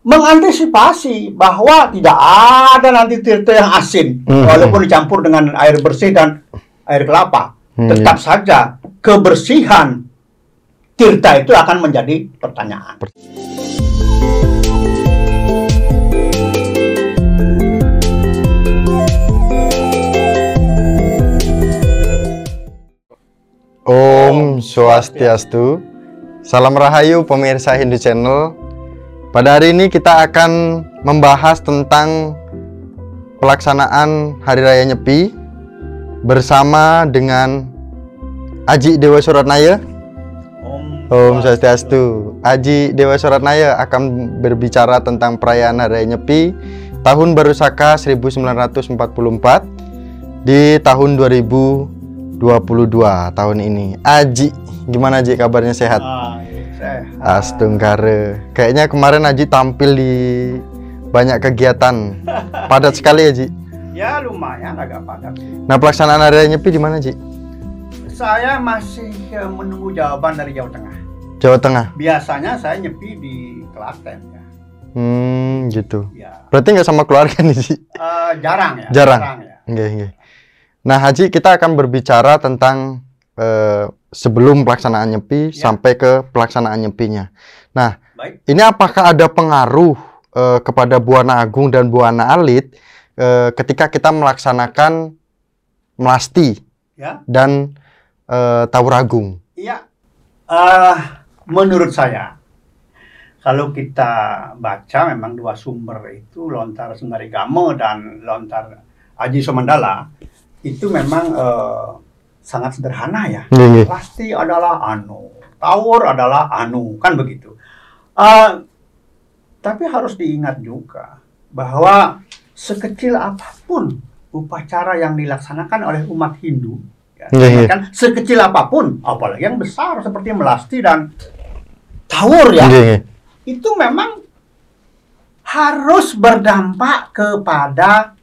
mengantisipasi bahwa tidak ada nanti tirta yang asin Hmm. walaupun dicampur dengan air bersih dan air kelapa. Hmm. Tetap saja kebersihan tirta itu akan menjadi pertanyaan. Om Swastiastu. Salam Rahayu pemirsa Hindu Channel. Pada hari ini kita akan membahas tentang pelaksanaan Hari Raya Nyepi bersama dengan Aji Dewa Suratnaya. Om Swastiastu. Aji Dewa Suratnaya akan berbicara tentang perayaan Hari Raya Nyepi tahun Baru Saka 1944 di tahun 2022 tahun ini. Aji, gimana Aji kabarnya sehat? Ah, sehat. Astungkare. Kayaknya kemarin Aji tampil di banyak kegiatan. Padat sekali Aji. Ya lumayan agak padat. Nah, pelaksanaan Raya Nyepi di mana Aji? Saya masih eh, menunggu jawaban dari Jawa Tengah. Jawa Tengah. Biasanya saya nyepi di Klaten ya. Hmm, gitu. Ya, Berarti nggak sama keluarga nih Ji? eh, jarang ya. Jarang. ya. Nggak, nggak. Nah, Haji, kita akan berbicara tentang eh, sebelum pelaksanaan Nyepi Ya. sampai ke pelaksanaan Nyepinya. Nah, Baik. ini apakah ada pengaruh eh, kepada Buana Agung dan Buana Alit eh, ketika kita melaksanakan melasti Ya. dan eh, Tawur Agung? Iya. Eh, menurut saya, kalau kita baca memang dua sumber itu Lontar Senarigamo dan Lontar Aji Somandala itu memang eh, sangat sederhana ya. Nggih, nggih. Pasti adalah anu, tawur adalah anu, kan begitu. Eh, tapi harus diingat juga bahwa sekecil apa pun upacara yang dilaksanakan oleh umat Hindu, ya, Iya, iya. kan sekecil apa pun, apalagi yang besar seperti melasti dan tawur ya, Nggih, nggih. itu memang harus berdampak kepada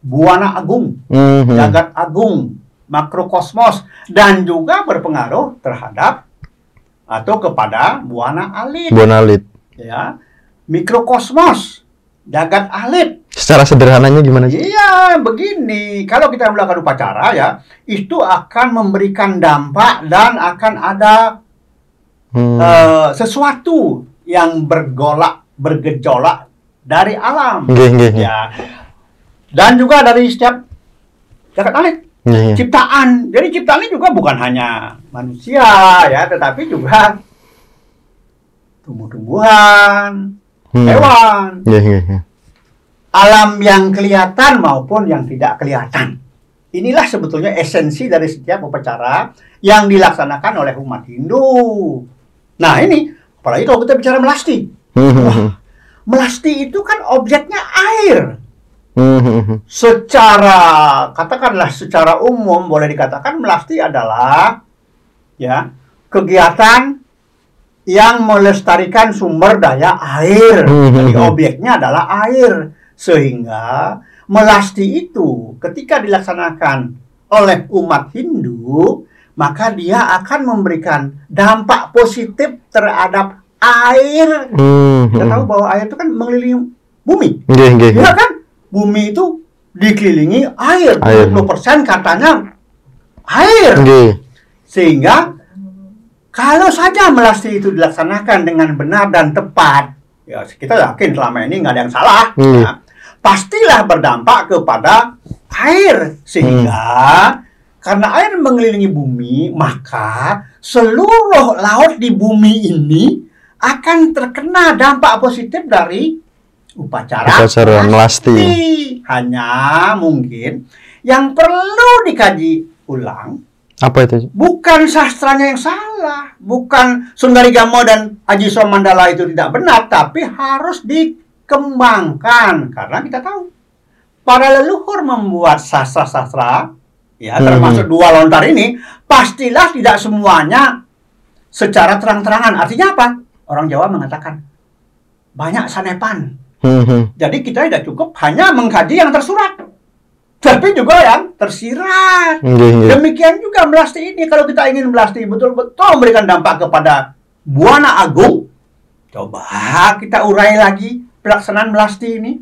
buana agung Mhm. jagat agung, makrokosmos, dan juga berpengaruh terhadap atau kepada buana alit, Buana Alit. ya, mikrokosmos, jagat alit. Secara sederhananya gimana Ji? Iya, begini, kalau kita melakukan upacara ya, itu akan memberikan dampak dan akan ada Hmm. eh, sesuatu yang bergolak, bergejolak dari alam, Nggih, nggih, nggih. ya, dan juga dari setiap jagat alit. Nggih, nggih. ciptaan. Jadi ciptaan ini juga bukan hanya manusia ya, tetapi juga tumbuh-tumbuhan, Hmm. hewan, Nggih, nggih, nggih. alam yang kelihatan maupun yang tidak kelihatan. Inilah sebetulnya esensi dari setiap upacara yang dilaksanakan oleh umat Hindu. Nah ini, apalagi kalau kita bicara melasti. Mhm. Wah, melasti itu kan objeknya air. Secara katakanlah secara umum boleh dikatakan melasti adalah ya kegiatan yang melestarikan sumber daya air. Hmm, Jadi hmm, hmm. objeknya adalah air sehingga melasti itu ketika dilaksanakan oleh umat Hindu maka dia akan memberikan dampak positif terhadap air. Mhm. Kita tahu bahwa air itu kan mengelilingi bumi. Nggih, nggih, nggih. Ya kan? Bumi itu dikelilingi air. Air. 20% katanya air. Sehingga kalau saja melasti itu dilaksanakan dengan benar dan tepat, ya kita yakin selama ini nggak ada yang salah. Hmm. ya, pastilah berdampak kepada air. Sehingga karena air mengelilingi bumi, maka seluruh laut di bumi ini akan terkena dampak positif dari upacara, Upacara melasti. Hanya mungkin yang perlu dikaji ulang Apa itu? Bukan sastranya yang salah, bukan Sundarigamo dan Aji Somandala itu tidak benar, tapi harus dikembangkan karena kita tahu para leluhur membuat sastra-sastra, ya Hmm. termasuk dua lontar ini, pastilah tidak semuanya secara terang-terangan. Artinya apa? Orang Jawa mengatakan banyak sanepan. Mhm. Jadi kita tidak cukup hanya mengkaji yang tersurat, tapi juga yang tersirat. Demikian juga melasti ini kalau kita ingin melasti betul-betul memberikan dampak kepada Buana Agung, Coba kita urai lagi pelaksanaan melasti ini.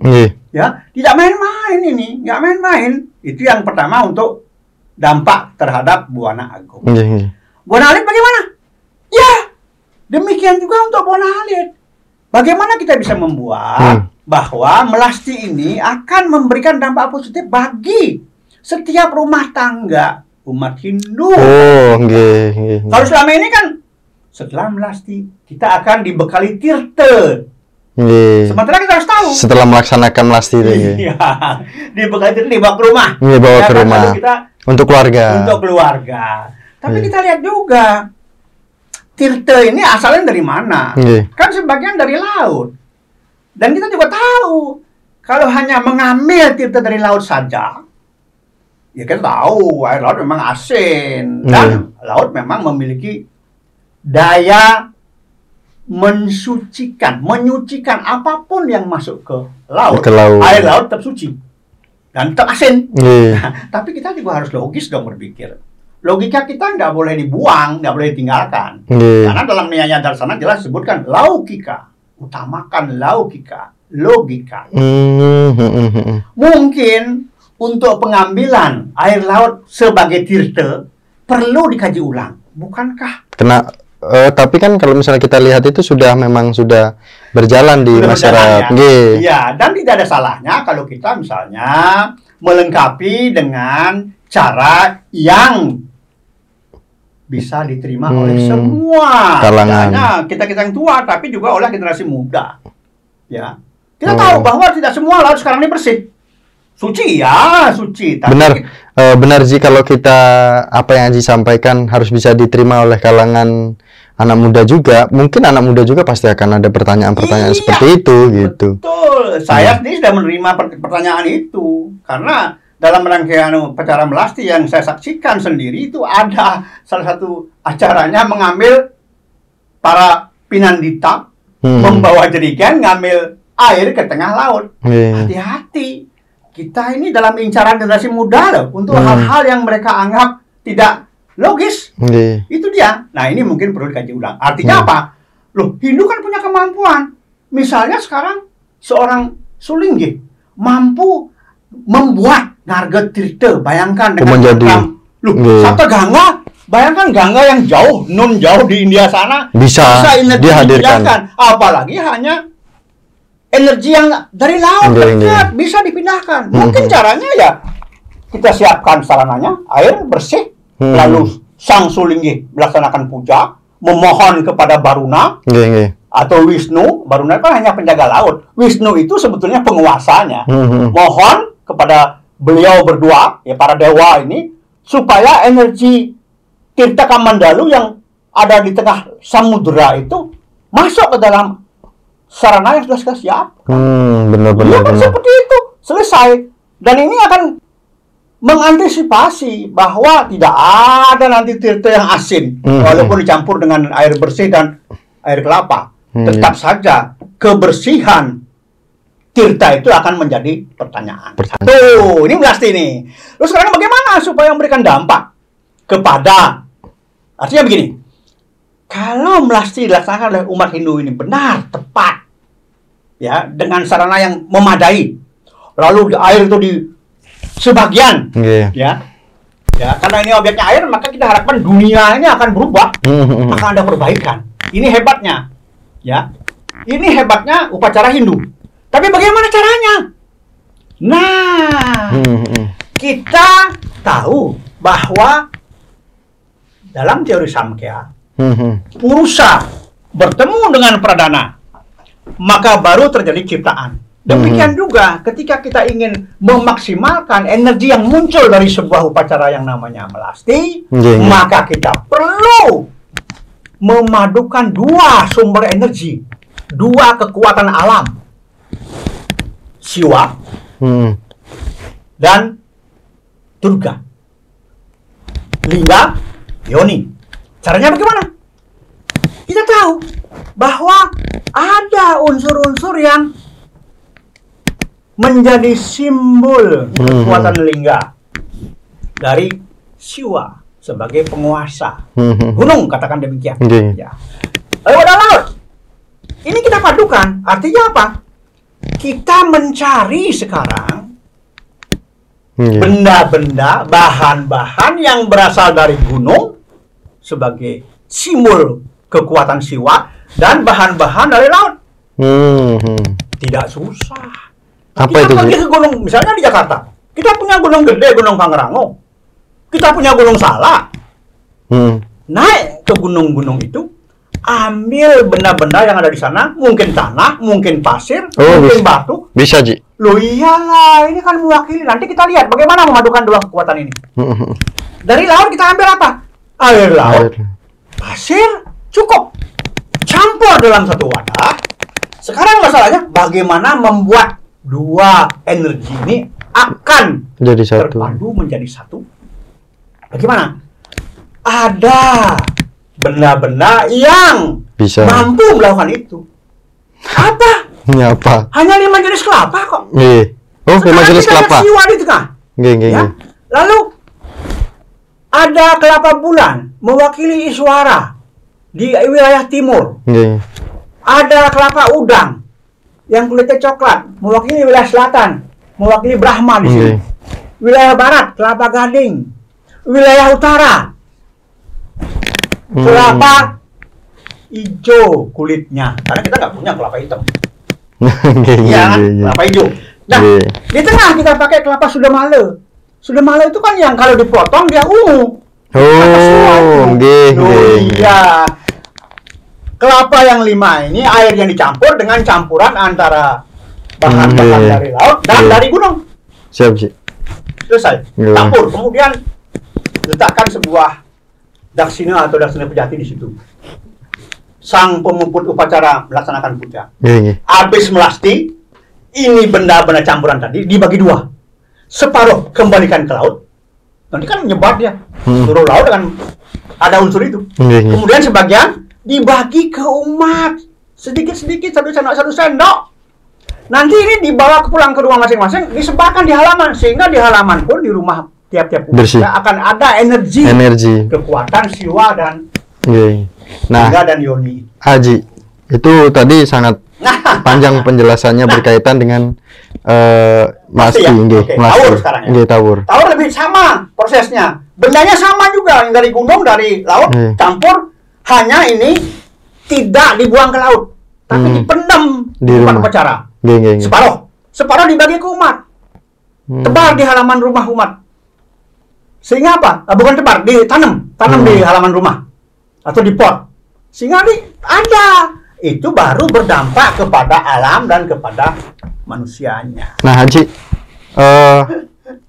Ya, tidak main-main ini, nggak main-main. Itu yang pertama untuk dampak terhadap Buana Agung. Buana Alit bagaimana? Ya, demikian juga untuk Buana Alit. Bagaimana kita bisa membuat Hmm. bahwa melasti ini akan memberikan dampak positif bagi setiap rumah tangga umat Hindu. Oh, nggih. Kalau selama ini kan setelah melasti kita akan dibekali tirte. Nggih. Sementara kita harus tahu. Setelah melaksanakan melasti itu, nggih. Iya, dibekali tirte dibawa ke rumah. Nggih, bawa Ya ke kan, rumah. kita Untuk keluarga. untuk keluarga. Tapi Iya. kita lihat juga tirte ini asalnya dari mana? Nggih. Kan sebagian dari laut. Dan kita juga tahu kalau hanya mengambil tirta dari laut saja, ya kita tahu air laut memang asin dan laut memang memiliki daya mensucikan, menyucikan apa pun yang masuk ke laut. Ke laut. Air laut tetap suci dan tetap asin. Nggih. Tapi kita juga harus logis dong berpikir. Logika kita nggak boleh dibuang, nggak boleh ditinggalkan. Nggih. Karena dalam Niyaya Darsana jelas disebutkan laukika, utamakan laukika, logika. Hmm, hmm, hmm, hmm. Mungkin untuk pengambilan air laut sebagai tirte perlu dikaji ulang, bukankah? Kena eh, tapi kan kalau misalnya kita lihat itu sudah memang sudah berjalan di Sudah masyarakat. berjalan, Nggih. Ya, dan tidak ada salahnya kalau kita misalnya melengkapi dengan cara yang bisa diterima oleh Hmm, semua kalangan. Kita kita yang tua tapi juga oleh generasi muda ya kita Oh. tahu bahwa tidak semua laut sekarang ini bersih suci ya suci tapi Benar. Eh, benar sih kalau kita apa yang Haji sampaikan harus bisa diterima oleh kalangan anak muda juga. Mungkin anak muda juga pasti akan ada pertanyaan-pertanyaan Iya. seperti itu gitu. betul saya sendiri sudah menerima per- pertanyaan itu karena dalam rangkaian acara melasti yang saya saksikan sendiri itu ada salah satu acaranya mengambil para pinandita Hmm. membawa jerigen ngambil air ke tengah laut. Iya. Hati-hati. Kita ini dalam incaran generasi muda loh untuk Hmm. hal-hal yang mereka anggap tidak logis. Iya. Itu dia. Nah, ini mungkin perlu dikaji ulang. Artinya Hmm. apa? Loh, Hindu kan punya kemampuan. Misalnya sekarang seorang Sulinggi mampu membuat Narga Tirta. Bayangkan dengan program. Loh, Iya. Sata Gangga Bayangkan Gangga yang jauh, nun jauh di India sana, Bisa energi dihadirkan. dipindahkan. Apalagi hanya energi yang dari laut dekat bisa dipindahkan. Mungkin Mhm. caranya ya kita siapkan sarananya air bersih, Mhm. lalu sang Sulinggi melaksanakan puja, memohon kepada Baruna Iya, iya. atau Wisnu. Baruna kan hanya penjaga laut. Wisnu itu sebetulnya penguasanya. Hmm. Mohon kepada beliau berdua, ya para dewa ini, supaya energi Tirta Kamandalu yang ada di tengah samudera itu masuk ke dalam sarana yang sudah siap. Hmm, benar Iya benar kan benar. seperti itu. Selesai. Dan ini akan mengantisipasi bahwa tidak ada nanti tirta yang asin Mhm. walaupun dicampur dengan air bersih dan air kelapa. Hmm, Tetap saja kebersihan tirta itu akan menjadi pertanyaan. Pertanyaan. Tuh, ini melasti nih. Terus sekarang bagaimana supaya memberikan dampak kepada artinya begini. Kalau melasti dilaksanakan oleh umat Hindu ini benar, tepat, ya dengan sarana yang memadai, lalu air itu di sebagian, Iya. ya, ya karena ini objeknya air, maka kita harapkan dunia ini akan berubah, Hmm, hmm, hmm. akan ada perbaikan. Ini hebatnya, ya, ini hebatnya upacara Hindu. Tapi bagaimana caranya? Nah, Hmm, hmm. kita tahu bahwa dalam teori Samkhya Hmm, hmm. Purusa bertemu dengan Pradana, maka baru terjadi ciptaan. Demikian juga ketika kita ingin memaksimalkan energi yang muncul dari sebuah upacara yang namanya melasti, Iya, iya. maka kita perlu memadukan dua sumber energi, dua kekuatan alam, Siwa Hmm. dan Durga. Lingga, Yoni. Caranya bagaimana? Kita tahu bahwa ada unsur-unsur yang menjadi simbol kekuatan lingga dari Siwa sebagai penguasa. Hmm, hmm. Gunung katakan demikian. Ya. Lalu ada laut. ini kita padukan. Artinya apa? Kita mencari sekarang Nggih. benda-benda, bahan-bahan yang berasal dari gunung sebagai simbol kekuatan siwa dan bahan-bahan dari laut. Hmm, hmm. Tidak susah. Apa kita itu, pergi ke gunung, misalnya di Jakarta. Kita punya gunung gede, gunung Pangrango. Kita punya gunung Salak. Hmm. Naik ke gunung-gunung itu, ambil benda-benda yang ada di sana, mungkin tanah, mungkin pasir, Oh, mungkin bisa. batu. Bisa, Ji. Loh iyalah, ini kan mewakili. Nanti kita lihat bagaimana memadukan dua kekuatan ini. Dari laut kita ambil apa? Air laut, Air. pasir, cukup. Campur dalam satu wadah. Sekarang masalahnya bagaimana membuat dua energi ini akan Jadi satu. terpadu menjadi satu. Bagaimana? Ada benda-benda yang Bisa. mampu melakukan itu. Apa? Ini apa? Hanya lima jenis kelapa kok. Nggih. Oh, lima jenis kita kelapa. siwa di tengah. Nggih, nggih, Ya. Lalu ada kelapa bulan mewakili Iswara di wilayah timur. Ada kelapa udang yang kulitnya coklat mewakili wilayah selatan, mewakili Brahma di sini. Wilayah barat kelapa gading. Wilayah utara. Kelapa hijau kulitnya. Karena kita nggak punya kelapa hitam. Iya nggih. Kelapa hijau. Nah, Nggih. di tengah kita pakai kelapa sudamale. Sudamale itu kan yang kalau dipotong dia ungu. Itu. Oh, nggih, iya. Kelapa yang lima ini air yang dicampur dengan campuran antara bahan-bahan Nggih. dari laut dan dari gunung. Siap, Ji. Selesai. Campur. Kemudian letakkan sebuah daksina atau daksina pejati di situ. Sang pemuput upacara melaksanakan puja. Nggih, nggih. Habis melasti, ini benda-benda campuran tadi dibagi dua. Separuh kembalikan ke laut. Nanti kan nyebar dia. Hmm. Seluruh laut dengan ada unsur itu. Nggih. Kemudian sebagian dibagi ke umat. Sedikit-sedikit satu sendok satu sendok. Nanti ini dibawa ke pulang ke rumah masing-masing, disebarkan di halaman sehingga di halaman pun di rumah tiap-tiap Bersih. kita akan ada energi, Energi. kekuatan siwa dan Nggih. Nah, naga dan yoni. Haji, itu tadi sangat panjang penjelasannya berkaitan dengan eh Pasti masti, ya? masti. tawur sekarang ya? Tawur. Tahu lebih sama prosesnya. Bendanya sama juga yang dari gunung, dari laut, Hmm. campur. Hanya ini tidak dibuang ke laut, tapi Hmm. dipendam Di rumah. upacara. Nggih. Separuh, separuh dibagi ke umat, Hmm. tebar di halaman rumah umat. Sehingga apa? Ah, bukan tebar, ditanam, tanam Hmm. di halaman rumah atau di pot. Sehingga di ada itu baru berdampak kepada alam dan kepada manusianya. Nah, Haji, eh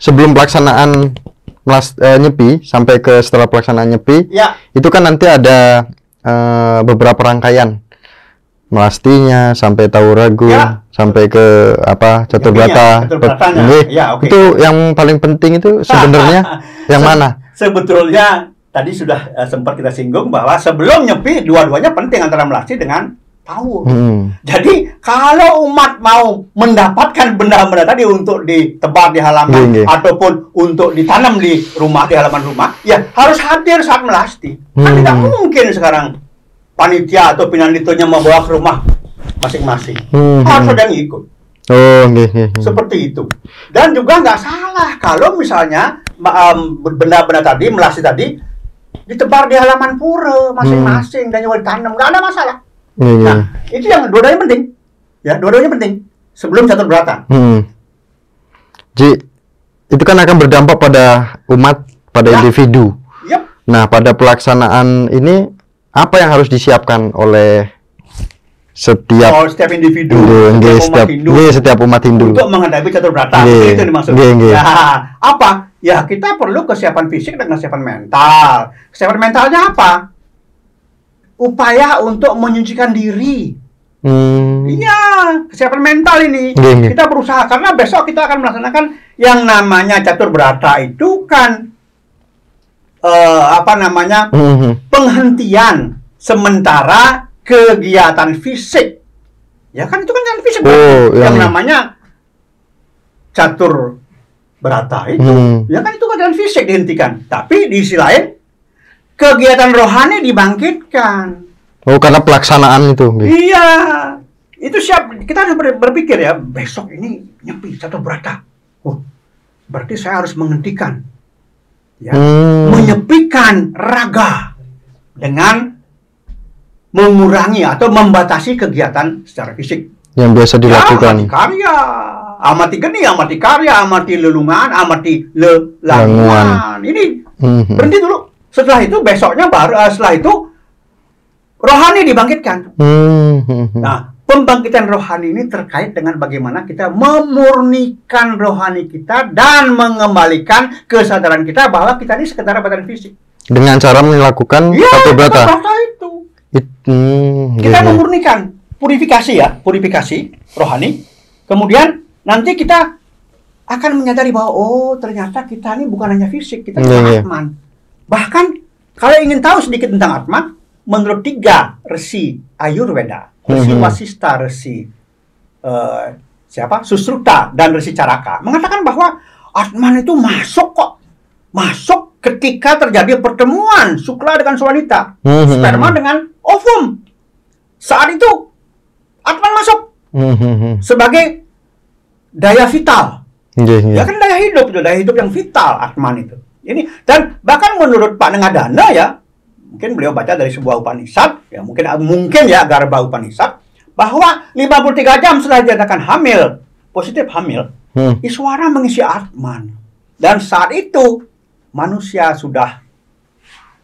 sebelum pelaksanaan melas, eh, nyepi sampai ke setelah pelaksanaan nyepi, Ya, itu kan nanti ada eh, beberapa rangkaian melastinya sampai tahu ragu Ya. sampai ke apa catur. Nggih. Ya, oke. itu yang paling penting itu sebenarnya yang Se- mana Sebetulnya tadi sudah eh, sempat kita singgung bahwa sebelum nyepi dua-duanya penting antara melasti dengan tawur. Hmm. Jadi kalau umat mau mendapatkan benda-benda tadi untuk ditebar di halaman Nggih, nggih. ataupun untuk ditanam di rumah di halaman rumah, ya harus hadir saat melasti. Kan Hmm. tidak mungkin sekarang panitia atau pinanditonya membawa ke rumah masing-masing. Hmm, Harus hmm. ada yang ikut. oh nggih. Seperti itu. Dan juga nggak salah kalau misalnya benda-benda tadi, melasti tadi, ditebar di halaman pura masing-masing dan juga ditanam. Nggak ada masalah. Nggih. Nah, itu yang dua-duanya penting. Ya, dua-duanya penting. Sebelum catur berata. Hmm. Ji, itu kan akan berdampak pada umat, pada Ya. individu. Yep. Nah, pada pelaksanaan ini apa yang harus disiapkan oleh setiap Oh, setiap individu, nggih, setiap umat setiap Hindu nggih, setiap umat Hindu. untuk menghadapi catur berata. Seperti itu yang dimaksud. nggih, nggih. Ya, apa? Ya, kita perlu kesiapan fisik dan kesiapan mental. Kesiapan mentalnya apa? Upaya untuk menyucikan diri. Hmm. Iya, kesiapan mental ini. Nggih, nggih. Kita berusaha karena besok kita akan melaksanakan yang namanya catur berata itu kan eh, apa namanya Mhm. penghentian sementara kegiatan fisik. Ya kan itu kan kegiatan fisik. Oh, berarti. yang yang- namanya catur berata itu. Hmm. Ya kan itu kegiatan fisik dihentikan. Tapi di sisi lain kegiatan rohani dibangkitkan. Oh, karena pelaksanaan itu. nggih. Iya, itu siap. Kita harus ber- berpikir ya, besok ini nyepi satu berata. Oh, berarti saya harus menghentikan, ya, Hmm. menyepikan raga dengan mengurangi atau membatasi kegiatan secara fisik. Yang biasa Ya, dilakukan. amati karya, amati geni, amati karya, amati lelungan, amati Languan. lelanguan. Ini Mhm. berhenti dulu. Setelah itu besoknya baru eh, setelah itu rohani dibangkitkan. Mhm. Nah, pembangkitan rohani ini terkait dengan bagaimana kita memurnikan rohani kita dan mengembalikan kesadaran kita bahwa kita ini sekedar badan fisik. Dengan cara melakukan Iya, satu berata itu. It- hmm, Kita nggih, nggih. memurnikan, purifikasi ya, purifikasi rohani. Kemudian nanti kita akan menyadari bahwa oh ternyata kita ini bukan hanya fisik, kita juga iya. atman. Bahkan kalau ingin tahu sedikit tentang atman, menurut tiga resi Ayurveda, resi Mhm. Wasista, resi eh, siapa Susruta dan resi Caraka mengatakan bahwa atman itu masuk kok, masuk ketika terjadi pertemuan sukla dengan wanita Mhm. sperma dengan ovum. Saat itu Atman masuk Mhm. sebagai daya vital. Nggih, nggih. Ya kan daya hidup itu, daya hidup yang vital Atman itu. Ini dan bahkan menurut Pak Nengadana ya, mungkin beliau baca dari sebuah Upanishad, ya mungkin mungkin ya Garba Upanishad bahwa 53 jam setelah dinyatakan hamil, positif hamil, Hmm. Iswara mengisi Atman. Dan saat itu manusia sudah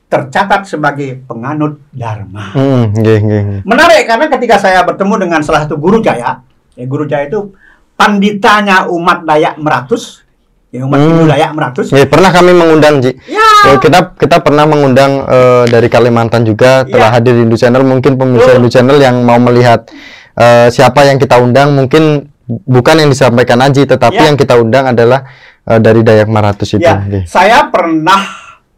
tercatat sebagai penganut dharma. Hmm, nggih, nggih. Menarik karena ketika saya bertemu dengan salah satu guru Jaya, ya guru Jaya itu panditanya umat Dayak Meratus, ya umat Hmm. Dayak Meratus. Nggih, pernah kami mengundang, Ji. Ya, Ya, kita kita pernah mengundang eh, dari Kalimantan juga telah Iya. hadir di Hindu Channel. Mungkin pemirsa. Hindu Channel yang mau melihat eh, siapa yang kita undang mungkin bukan yang disampaikan Aji, tetapi Iya. yang kita undang adalah eh, dari Dayak Maratus itu. ya. Saya pernah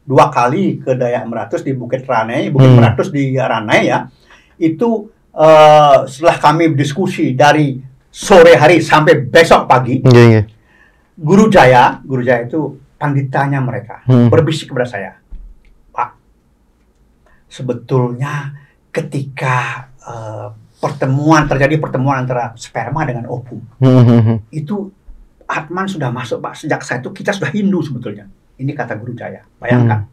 dua kali ke Dayak Meratus di Bukit Ranai, Bukit Hmm. Meratus di Ranai ya. Itu eh, setelah kami diskusi dari sore hari sampai besok pagi, Nggih, nggih. Guru Jaya, Guru Jaya itu panditanya mereka Hmm. berbisik kepada saya, Pak, sebetulnya ketika eh, pertemuan terjadi pertemuan antara sperma dengan ovum Hmm, hmm, hmm. itu Atman sudah masuk Pak sejak saat itu kita sudah Hindu sebetulnya. Ini kata Guru Jaya. Bayangkan.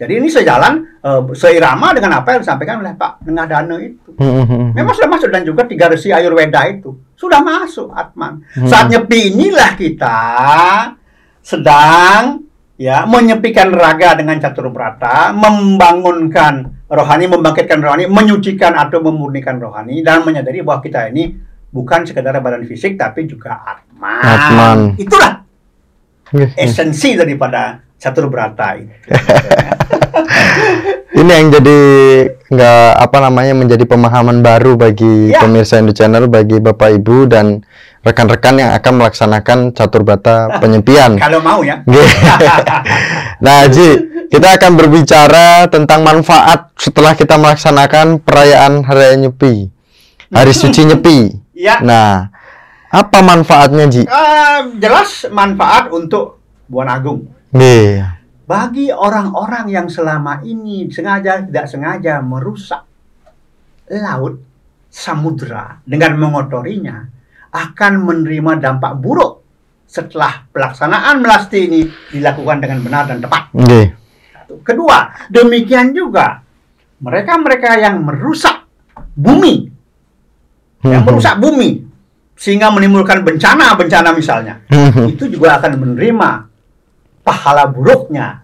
Jadi ini sejalan eh, seirama dengan apa yang disampaikan oleh Pak Nengadana itu. Hmm, hmm, hmm. Memang sudah masuk dan juga tiga resi Ayurveda itu sudah masuk Atman. Hmm. Saat nyepi inilah kita sedang ya menyepikan raga dengan catur brata, membangunkan rohani, membangkitkan rohani, menyucikan atau memurnikan rohani dan menyadari bahwa kita ini bukan sekedar badan fisik tapi juga atman. Atman. Itulah nggih. esensi daripada catur brata itu. Ini yang jadi nggak apa namanya menjadi pemahaman baru bagi Ya. pemirsa Hindu Channel, bagi Bapak Ibu dan rekan-rekan yang akan melaksanakan catur bata penyepian. Kalau mau ya. Nah, Ji, kita akan berbicara tentang manfaat setelah kita melaksanakan perayaan Hari Raya Nyepi. Hari Suci Nyepi. ya. Nah, apa manfaatnya, Ji? Eh, jelas manfaat untuk Buan Agung. Nggih. bagi orang-orang yang selama ini sengaja tidak sengaja merusak laut samudra dengan mengotorinya akan menerima dampak buruk setelah pelaksanaan melasti ini dilakukan dengan benar dan tepat. Satu. Kedua, demikian juga mereka-mereka yang merusak bumi, yang Hmm. merusak bumi sehingga menimbulkan bencana-bencana misalnya, Hmm. itu juga akan menerima pahala buruknya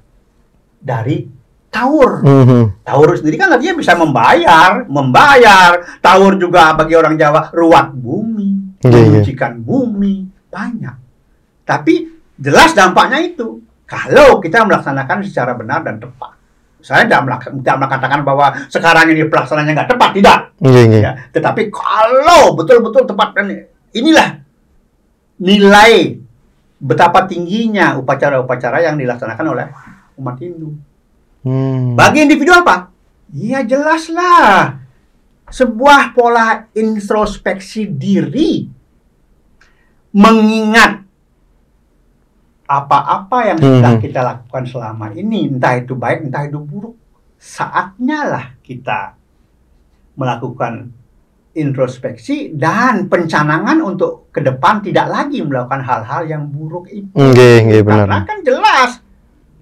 dari taur. Hmm. Taur sendiri kan artinya bisa membayar, membayar. Taur juga bagi orang Jawa ruat bumi, Iya, iya. menyucikan bumi, banyak. Tapi jelas dampaknya itu kalau kita melaksanakan secara benar dan tepat. Saya tidak, tidak mengatakan bahwa sekarang ini pelaksanaannya nggak tepat, tidak. Nggih, nggih. Ya, tetapi kalau betul-betul tepat dan inilah nilai betapa tingginya upacara-upacara yang dilaksanakan oleh umat Hindu. Hmm. Bagi individu apa? Ya jelaslah. Sebuah pola introspeksi diri mengingat apa-apa yang sudah Mhm. kita lakukan selama ini, entah itu baik, entah itu buruk. Saatnya lah kita melakukan introspeksi dan pencanangan untuk ke depan tidak lagi melakukan hal-hal yang buruk itu. Nggih, nggih benar. Karena kan jelas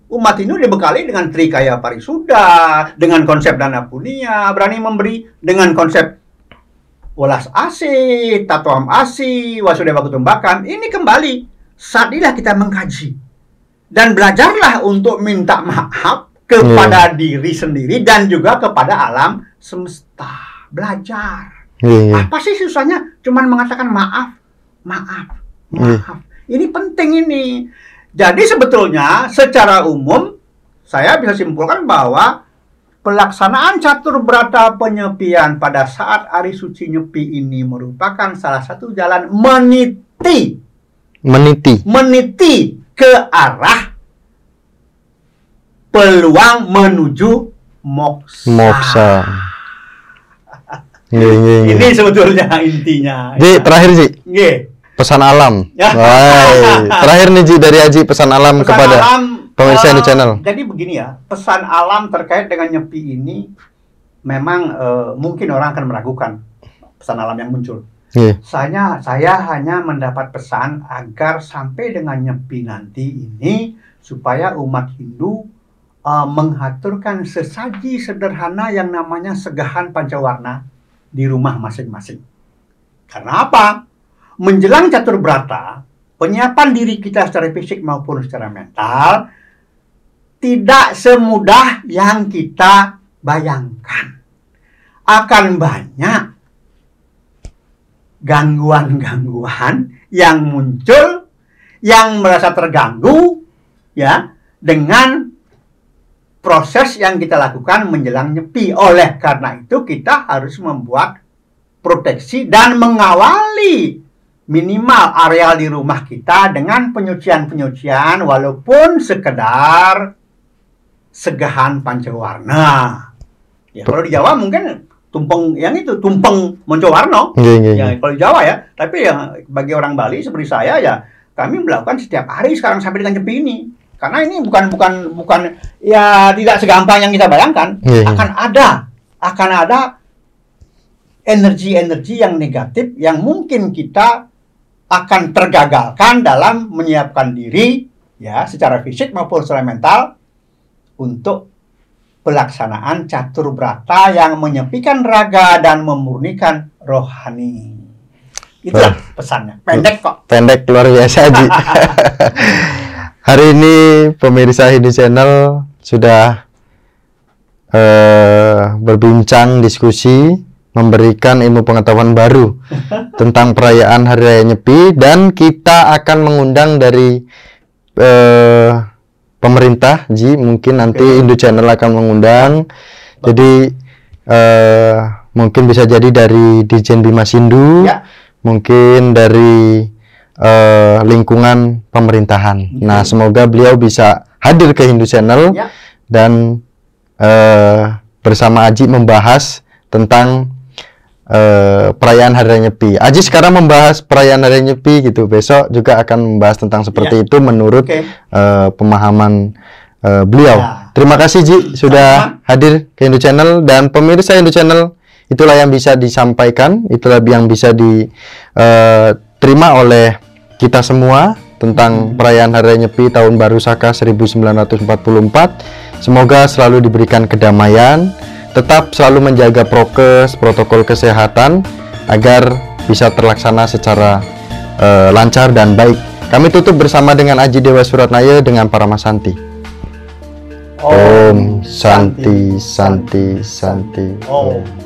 umat Hindu dibekali dengan trikaya parisuda, dengan konsep dana punya, berani memberi dengan konsep welas asih, tatoam asih, wasudeva kutumbakan. Ini kembali saat inilah kita mengkaji dan belajarlah untuk minta maaf kepada diri sendiri dan juga kepada alam semesta. Belajar. Nggih, nggih. Apa sih susahnya? Cuman mengatakan maaf, maaf, Iya. maaf. Ini penting ini. Jadi sebetulnya secara umum saya bisa simpulkan bahwa pelaksanaan catur berata penyepian pada saat hari suci nyepi ini merupakan salah satu jalan meniti Meniti. meniti ke arah peluang menuju moksa. Moksa. Nggih, nggih, nggih. Ini sebetulnya intinya. Ji, terakhir Ji, Nggih. pesan alam. Ya. Wah, terakhir nih Ji dari Aji pesan alam Pesan kepada alam, pemirsa Indo Channel. Jadi begini ya, pesan alam terkait dengan nyepi ini memang eh, mungkin orang akan meragukan pesan alam yang muncul. Nggih. Saya saya hanya mendapat pesan agar sampai dengan nyepi nanti ini supaya umat Hindu eh, mengaturkan sesaji sederhana yang namanya segahan pancawarna di rumah masing-masing. Karena apa? Menjelang catur berata, penyiapan diri kita secara fisik maupun secara mental tidak semudah yang kita bayangkan. Akan banyak gangguan-gangguan yang muncul yang merasa terganggu ya dengan proses yang kita lakukan menjelang nyepi. Oleh karena itu kita harus membuat proteksi dan mengawali minimal areal di rumah kita dengan penyucian-penyucian walaupun sekedar segahan pancawarna. Ya, kalau di Jawa mungkin tumpeng yang itu tumpeng moncowarno. Nggih, nggih. Ya, nggih. kalau di Jawa ya, tapi ya bagi orang Bali seperti saya ya kami melakukan setiap hari sekarang sampai dengan nyepi ini. Karena ini bukan bukan bukan ya tidak segampang yang kita bayangkan. Iya, iya. Akan ada akan ada energi-energi yang negatif yang mungkin kita akan tergagalkan dalam menyiapkan diri ya secara fisik maupun secara mental untuk pelaksanaan catur brata yang menyepikan raga dan memurnikan rohani. Itulah pesannya. Pendek kok. Pendek luar biasa Ji. Hari ini pemirsa Hindu Channel sudah eh, berbincang diskusi memberikan ilmu pengetahuan baru tentang perayaan Hari Raya Nyepi dan kita akan mengundang dari eh, pemerintah Ji mungkin nanti Oke. Indo Channel akan mengundang jadi eh, mungkin bisa jadi dari Dijen Bima Sindu Ya. mungkin dari eh, lingkungan pemerintahan. Nah, semoga beliau bisa hadir ke Hindu Channel Ya. dan eh, bersama Aji membahas tentang eh, perayaan Hari Raya Nyepi. Aji sekarang membahas perayaan Hari Raya Nyepi gitu. Besok juga akan membahas tentang seperti itu menurut Oke. eh, pemahaman eh, beliau. Ya. Terima kasih Ji sudah hadir ke Hindu Channel dan pemirsa Hindu Channel itulah yang bisa disampaikan, itulah yang bisa diterima oleh kita semua tentang perayaan Hari Raya Nyepi tahun baru Saka 1944. Semoga selalu diberikan kedamaian, tetap selalu menjaga prokes, protokol kesehatan agar bisa terlaksana secara eh, lancar dan baik. Kami tutup bersama dengan Aji Dewa Suratnaya dengan para Masanti. Om Santi Santi Santi Om. Semuanya.